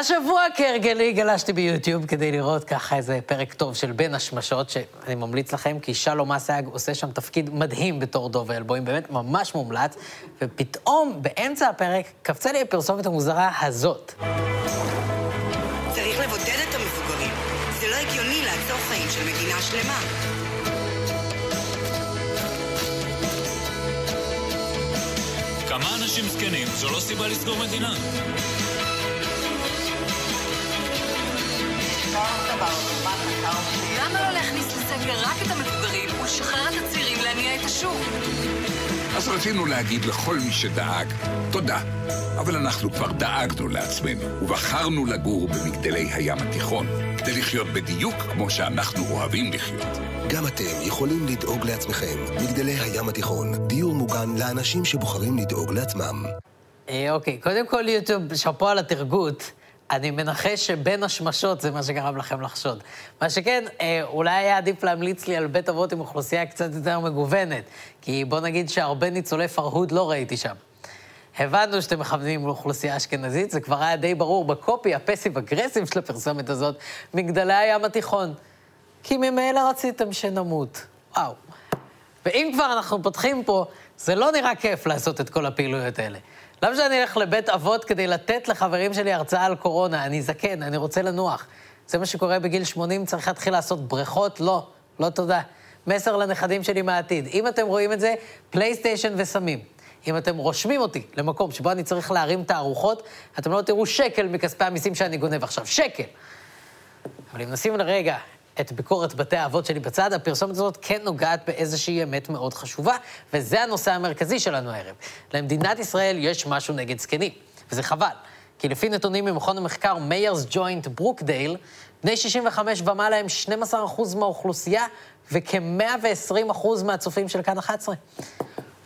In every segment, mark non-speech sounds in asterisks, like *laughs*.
השבוע כהרגלי גלשתי ביוטיוב כדי לראות ככה איזה פרק טוב של בין השמשות, שאני ממליץ לכם, כי שלום אסייג עושה שם תפקיד מדהים בתור דוב אלבוים, באמת ממש מומלץ, ופתאום באמצע הפרק קפצה לי הפרסומת המוזרה הזאת. צריך לבודד את המבוגרים. זה לא הגיוני לעצור חיים של מדינה שלמה. כמה אנשים זקנים זו לא סיבה לסגור מדינה. רק את המבוגרים ולשחרר את הצעירים להניע את השוק? אז רצינו להגיד לכל מי שדאג, תודה. אבל אנחנו כבר דאגנו לעצמנו, ובחרנו לגור במגדלי הים התיכון, כדי לחיות בדיוק כמו שאנחנו אוהבים לחיות. גם אתם יכולים לדאוג לעצמכם. מגדלי הים התיכון, דיור מוגן לאנשים שבוחרים לדאוג לעצמם. אה, אוקיי, קודם כל יוטיוב, שאפו על התרגות. אני מנחש שבין השמשות זה מה שגרם לכם לחשוד. מה שכן, אה, אולי היה עדיף להמליץ לי על בית אבות עם אוכלוסייה קצת יותר מגוונת, כי בוא נגיד שהרבה ניצולי פרהוד לא ראיתי שם. הבנו שאתם מכוונים לאוכלוסייה אשכנזית, זה כבר היה די ברור בקופי הפסיב אגרסיב של הפרסומת הזאת, מגדלי הים התיכון. כי ממילא רציתם שנמות. וואו. ואם כבר אנחנו פותחים פה, זה לא נראה כיף לעשות את כל הפעילויות האלה. למה שאני אלך לבית אבות כדי לתת לחברים שלי הרצאה על קורונה? אני זקן, אני רוצה לנוח. זה מה שקורה בגיל 80, צריך להתחיל לעשות בריכות? לא, לא תודה. מסר לנכדים שלי מהעתיד. אם אתם רואים את זה, פלייסטיישן וסמים. אם אתם רושמים אותי למקום שבו אני צריך להרים תערוכות, אתם לא תראו שקל מכספי המיסים שאני גונב עכשיו. שקל. אבל אם נשים לרגע את ביקורת בתי האבות שלי בצד, הפרסומת הזאת כן נוגעת באיזושהי אמת מאוד חשובה, וזה הנושא המרכזי שלנו הערב. למדינת ישראל יש משהו נגד זקנים, וזה חבל. כי לפי נתונים ממכון המחקר מיירס ג'וינט ברוקדייל, בני 65 ומעלה הם 12% מהאוכלוסייה, וכ-120% מהצופים של כאן 11.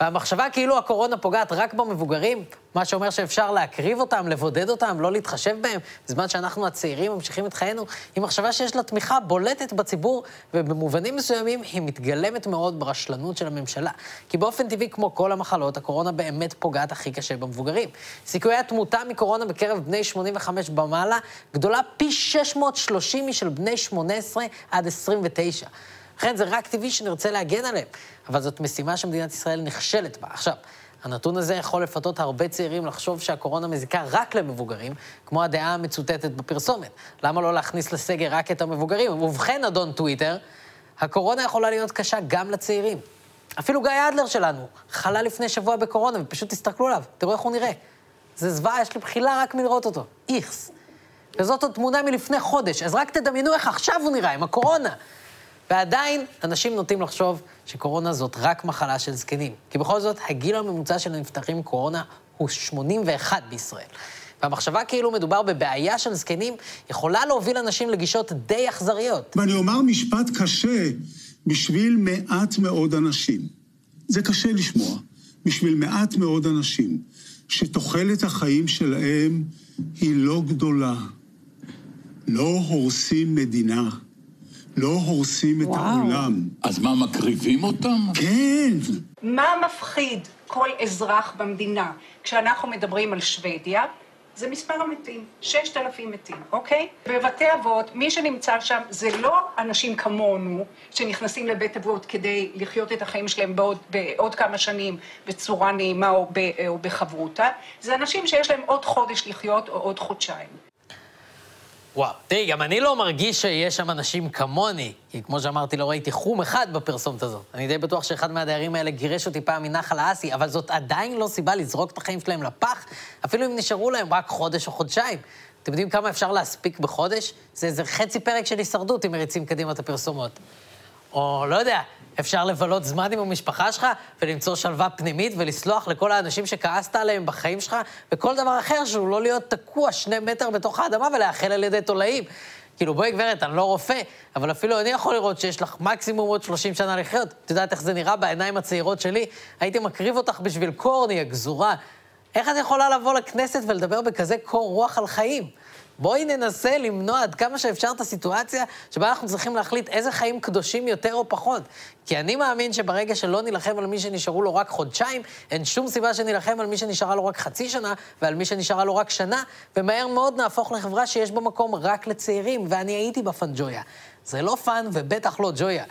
והמחשבה כאילו הקורונה פוגעת רק במבוגרים, מה שאומר שאפשר להקריב אותם, לבודד אותם, לא להתחשב בהם, בזמן שאנחנו הצעירים ממשיכים את חיינו, היא מחשבה שיש לה תמיכה בולטת בציבור, ובמובנים מסוימים היא מתגלמת מאוד ברשלנות של הממשלה. כי באופן טבעי, כמו כל המחלות, הקורונה באמת פוגעת הכי קשה במבוגרים. סיכויי התמותה מקורונה בקרב בני 85 במעלה גדולה פי 630 משל בני 18 עד 29. לכן זה רק טבעי שנרצה להגן עליהם, אבל זאת משימה שמדינת ישראל נכשלת בה. עכשיו, הנתון הזה יכול לפתות הרבה צעירים לחשוב שהקורונה מזיקה רק למבוגרים, כמו הדעה המצוטטת בפרסומת. למה לא להכניס לסגר רק את המבוגרים? ובכן, אדון טוויטר, הקורונה יכולה להיות קשה גם לצעירים. אפילו גיא אדלר שלנו חלה לפני שבוע בקורונה, ופשוט תסתכלו עליו, תראו איך הוא נראה. זה זוועה, יש לי בחילה רק מלראות אותו. איכס. וזאת עוד תמונה מלפני חודש, אז רק תדמיינו איך עכשיו הוא נראה, עם הקורונה. ועדיין אנשים נוטים לחשוב שקורונה זאת רק מחלה של זקנים. כי בכל זאת, הגיל הממוצע של הנפטרים קורונה הוא 81 בישראל. והמחשבה כאילו מדובר בבעיה של זקנים יכולה להוביל אנשים לגישות די אכזריות. ואני אומר משפט קשה בשביל מעט מאוד אנשים. זה קשה לשמוע. בשביל מעט מאוד אנשים, שתוחלת החיים שלהם היא לא גדולה. לא הורסים מדינה. לא הורסים את העולם. אז מה, מקריבים אותם? כן. מה מפחיד כל אזרח במדינה כשאנחנו מדברים על שוודיה? זה מספר המתים, 6,000 מתים, אוקיי? בבתי אבות, מי שנמצא שם זה לא אנשים כמונו, שנכנסים לבית אבות כדי לחיות את החיים שלהם בעוד, בעוד כמה שנים בצורה נעימה או, ב, או בחברותה, זה אנשים שיש להם עוד חודש לחיות או עוד חודשיים. וואו, תראי, גם אני לא מרגיש שיש שם אנשים כמוני, כי כמו שאמרתי, לא ראיתי חום אחד בפרסומת הזאת. אני די בטוח שאחד מהדיירים האלה גירש אותי פעם מנחל האסי, אבל זאת עדיין לא סיבה לזרוק את החיים שלהם לפח, אפילו אם נשארו להם רק חודש או חודשיים. אתם יודעים כמה אפשר להספיק בחודש? זה איזה חצי פרק של הישרדות אם מריצים קדימה את הפרסומות. או לא יודע, אפשר לבלות זמן עם המשפחה שלך ולמצוא שלווה פנימית ולסלוח לכל האנשים שכעסת עליהם בחיים שלך, וכל דבר אחר שהוא לא להיות תקוע שני מטר בתוך האדמה ולאחל על ידי תולעים. כאילו, בואי גברת, אני לא רופא, אבל אפילו אני יכול לראות שיש לך מקסימום עוד 30 שנה לחיות. את יודעת איך זה נראה בעיניים הצעירות שלי? הייתי מקריב אותך בשביל קורנייה גזורה. איך את יכולה לבוא לכנסת ולדבר בכזה קור רוח על חיים? בואי ננסה למנוע עד כמה שאפשר את הסיטואציה שבה אנחנו צריכים להחליט איזה חיים קדושים יותר או פחות. כי אני מאמין שברגע שלא נילחם על מי שנשארו לו רק חודשיים, אין שום סיבה שנילחם על מי שנשארה לו רק חצי שנה, ועל מי שנשארה לו רק שנה, ומהר מאוד נהפוך לחברה שיש בה מקום רק לצעירים, ואני הייתי בפאנג'ויה. זה לא פאן ובטח לא ג'ויה.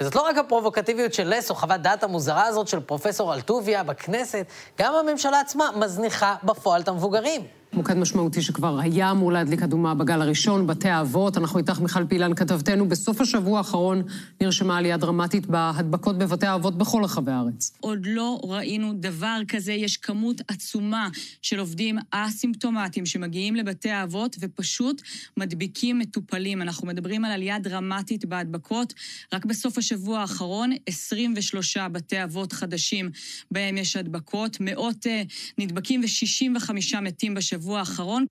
וזאת לא רק הפרובוקטיביות של לס או חוות דעת המוזרה הזאת של פרופסור אלטוביה בכנסת, גם הממשלה עצמה מזניחה בפועל את המבוגרים. מוקד משמעותי שכבר היה אמור להדליק אדומה בגל הראשון, בתי האבות. אנחנו איתך, מיכל פילן, כתבתנו. בסוף השבוע האחרון נרשמה עלייה דרמטית בהדבקות בבתי האבות בכל רחבי הארץ. עוד לא ראינו דבר כזה. יש כמות עצומה של עובדים אסימפטומטיים שמגיעים לבתי האבות ופשוט מדביקים מטופלים. אנחנו מדברים על עלייה דרמטית בהדבקות. רק בסוף השבוע האחרון, 23 בתי אבות חדשים בהם יש הדבקות, מאות uh, נדבקים ו-65 מתים בשבוע. בשבוע האחרון.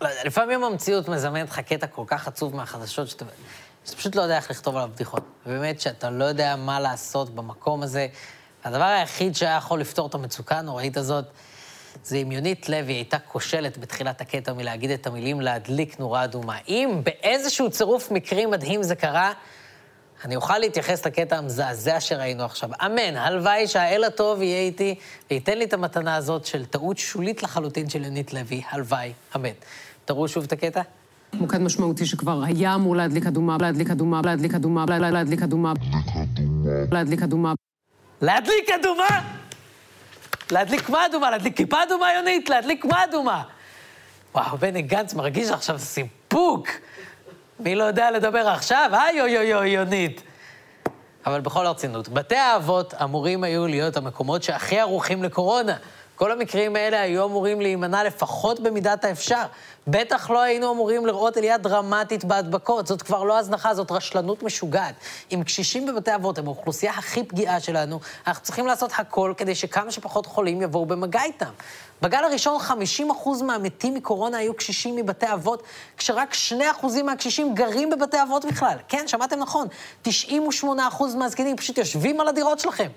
לא לפעמים המציאות מזמנת לך קטע כל כך עצוב מהחדשות, שאתה, שאתה פשוט לא יודע איך לכתוב עליו בדיחות. באמת שאתה לא יודע מה לעשות במקום הזה. הדבר היחיד שהיה יכול לפתור את המצוקה הנוראית הזאת, זה אם יונית לוי הייתה כושלת בתחילת הקטע מלהגיד את המילים להדליק נורה אדומה. אם באיזשהו צירוף מקרים מדהים זה קרה, אני אוכל להתייחס לקטע המזעזע שראינו עכשיו. אמן, הלוואי שהאל הטוב יהיה איתי וייתן לי את המתנה הזאת של טעות שולית לחלוטין של יונית לוי, הלוואי, אמן. תראו שוב את הקטע. מוקד משמעותי שכבר היה אמור להדליק אדומה, להדליק אדומה, להדליק אדומה, להדליק אדומה, להדליק אדומה. להדליק אדומה? להדליק מה אדומה? להדליק כיפה אדומה, יונית? להדליק מה אדומה? וואו, בני גנץ מרגיש עכשיו סיפוק. מי לא יודע לדבר עכשיו? היי אוי אוי אוי יונית. אבל בכל הרצינות, בתי האבות אמורים היו להיות המקומות שהכי ערוכים לקורונה. כל המקרים האלה היו אמורים להימנע לפחות במידת האפשר. בטח לא היינו אמורים לראות עלייה דרמטית בהדבקות. זאת כבר לא הזנחה, זאת רשלנות משוגעת. אם קשישים בבתי אבות הם האוכלוסייה הכי פגיעה שלנו, אנחנו צריכים לעשות הכל כדי שכמה שפחות חולים יבואו במגע איתם. בגל הראשון 50% מהמתים מקורונה היו קשישים מבתי אבות, כשרק 2% מהקשישים גרים בבתי אבות בכלל. כן, שמעתם נכון, 98% מהזקנים פשוט יושבים על הדירות שלכם.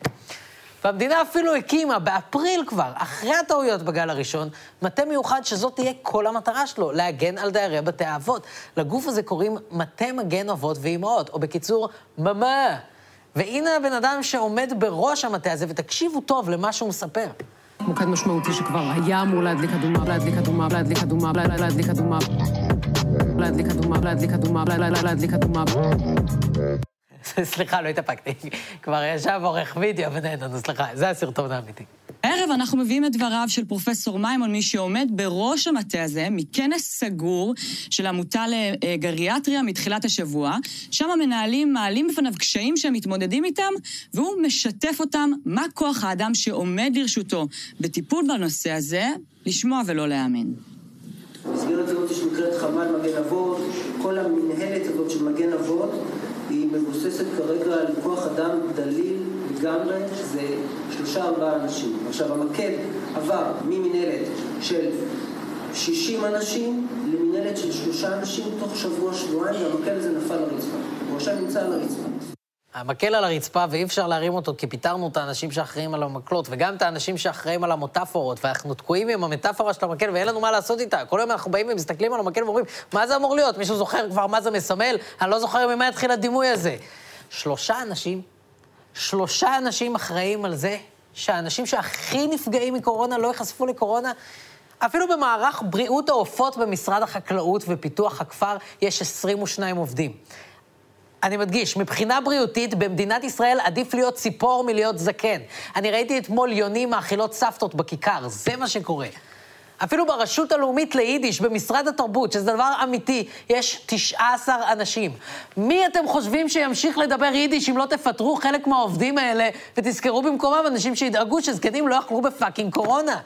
והמדינה אפילו הקימה, באפריל כבר, אחרי הטעויות בגל הראשון, מטה מיוחד שזאת תהיה כל המטרה שלו, להגן על דיירי בתי האבות. לגוף הזה קוראים מטה מגן אבות ואימהות, או בקיצור, ממה. והנה הבן אדם שעומד בראש המטה הזה, ותקשיבו טוב למה שהוא מספר. מוקד משמעותי שכבר היה אמור להדליק אדומה, להדליק אדומה, להדליק אדומה, להדליק אדומה, להדליק אדומה, להדליק אדומה, להדליק אדומה. *laughs* סליחה, לא התאפקתי. כבר ישב עורך וידאו בינינו, סליחה, זה הסרטון האמיתי. הערב אנחנו מביאים את דבריו של פרופסור מימון, מי שעומד בראש המטה הזה, מכנס סגור של עמותה לגריאטריה מתחילת השבוע. שם המנהלים מעלים בפניו קשיים שהם מתמודדים איתם, והוא משתף אותם מה כוח האדם שעומד לרשותו בטיפול בנושא הזה, לשמוע ולא להאמין. במסגרת הזאת שנקראת חמ"ל מגן אבות, כל המנהלת הזאת של מגן אבות מבוססת כרגע על כוח אדם דליל לגמרי, זה שלושה ארבעה אנשים. עכשיו המקל עבר ממנהלת של 60 אנשים למנהלת של שלושה אנשים תוך שבוע שבועיים והמקל הזה נפל לרצפה. הוא עכשיו נמצא על הרצפה. המקל על הרצפה, ואי אפשר להרים אותו, כי פיטרנו את האנשים שאחראים על המקלות, וגם את האנשים שאחראים על המטאפורות, ואנחנו תקועים עם המטאפורה של המקל, ואין לנו מה לעשות איתה. כל יום אנחנו באים ומסתכלים על המקל ואומרים, מה זה אמור להיות? מישהו זוכר כבר מה זה מסמל? אני לא זוכר ממה התחיל הדימוי הזה. שלושה אנשים, שלושה אנשים אחראים על זה שהאנשים שהכי נפגעים מקורונה לא ייחשפו לקורונה. אפילו במערך בריאות העופות במשרד החקלאות ופיתוח הכפר יש 22 עובדים. אני מדגיש, מבחינה בריאותית, במדינת ישראל עדיף להיות ציפור מלהיות זקן. אני ראיתי אתמול יונים מאכילות סבתות בכיכר, זה מה שקורה. אפילו ברשות הלאומית ליידיש, במשרד התרבות, שזה דבר אמיתי, יש 19 אנשים. מי אתם חושבים שימשיך לדבר יידיש אם לא תפטרו חלק מהעובדים האלה ותזכרו במקומם אנשים שידאגו שזקנים לא יאכלו בפאקינג קורונה?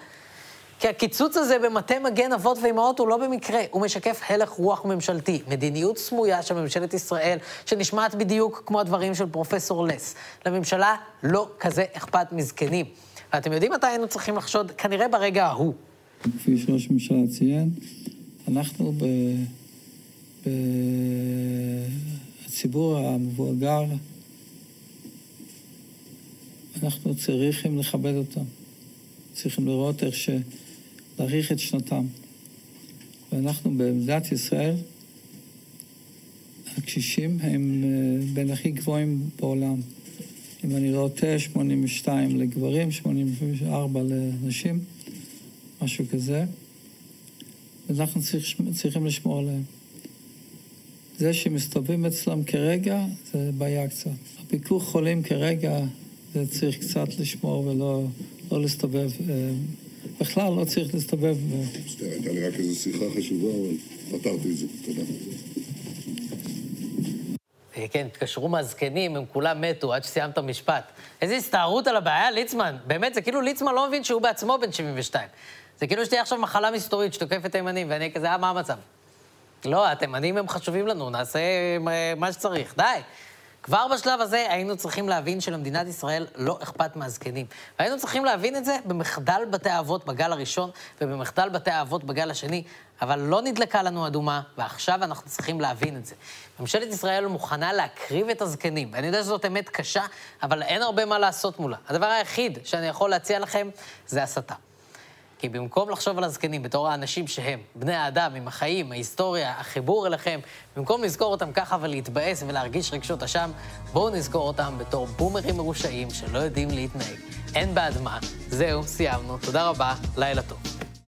כי הקיצוץ הזה במטה מגן אבות ואימהות הוא לא במקרה, הוא משקף הלך רוח ממשלתי, מדיניות סמויה של ממשלת ישראל, שנשמעת בדיוק כמו הדברים של פרופסור לס. לממשלה לא כזה אכפת מזקנים. ואתם יודעים מתי היינו צריכים לחשוד? כנראה ברגע ההוא. כפי שראש הממשלה ציין, אנחנו ב... בציבור המבוגר, אנחנו צריכים לכבד אותם. צריכים לראות איך ש... להאריך את שנתם. ואנחנו במדינת ישראל, הקשישים הם אה, בין הכי גבוהים בעולם. אם אני לא טועה, 82 לגברים, 84 לנשים, משהו כזה. ואנחנו צריך, צריכים לשמור עליהם. זה שמסתובבים אצלם כרגע, זה בעיה קצת. הביקור חולים כרגע, זה צריך קצת לשמור ולא לא להסתובב. בכלל לא צריך להסתובב. מצטער, הייתה לי רק איזו שיחה חשובה, אבל פתרתי את זה. תודה. אה, כן, התקשרו מהזקנים, הם כולם מתו עד שסיימת משפט. איזה הסתערות על הבעיה, ליצמן. באמת, זה כאילו ליצמן לא מבין שהוא בעצמו בן 72. זה כאילו שתהיה עכשיו מחלה מסתורית שתוקפת תימנים, ואני כזה, אה, מה המצב? לא, התימנים הם חשובים לנו, נעשה אה, מה שצריך. די. כבר בשלב הזה היינו צריכים להבין שלמדינת ישראל לא אכפת מהזקנים. והיינו צריכים להבין את זה במחדל בתי האבות בגל הראשון ובמחדל בתי האבות בגל השני, אבל לא נדלקה לנו אדומה, ועכשיו אנחנו צריכים להבין את זה. ממשלת ישראל מוכנה להקריב את הזקנים, ואני יודע שזאת אמת קשה, אבל אין הרבה מה לעשות מולה. הדבר היחיד שאני יכול להציע לכם זה הסתה. כי במקום לחשוב על הזקנים בתור האנשים שהם, בני האדם עם החיים, ההיסטוריה, החיבור אליכם, במקום לזכור אותם ככה ולהתבאס ולהרגיש רגשות אשם, בואו נזכור אותם בתור בומרים מרושעים שלא יודעים להתנהג. אין בעד מה. זהו, סיימנו. תודה רבה, לילה טוב.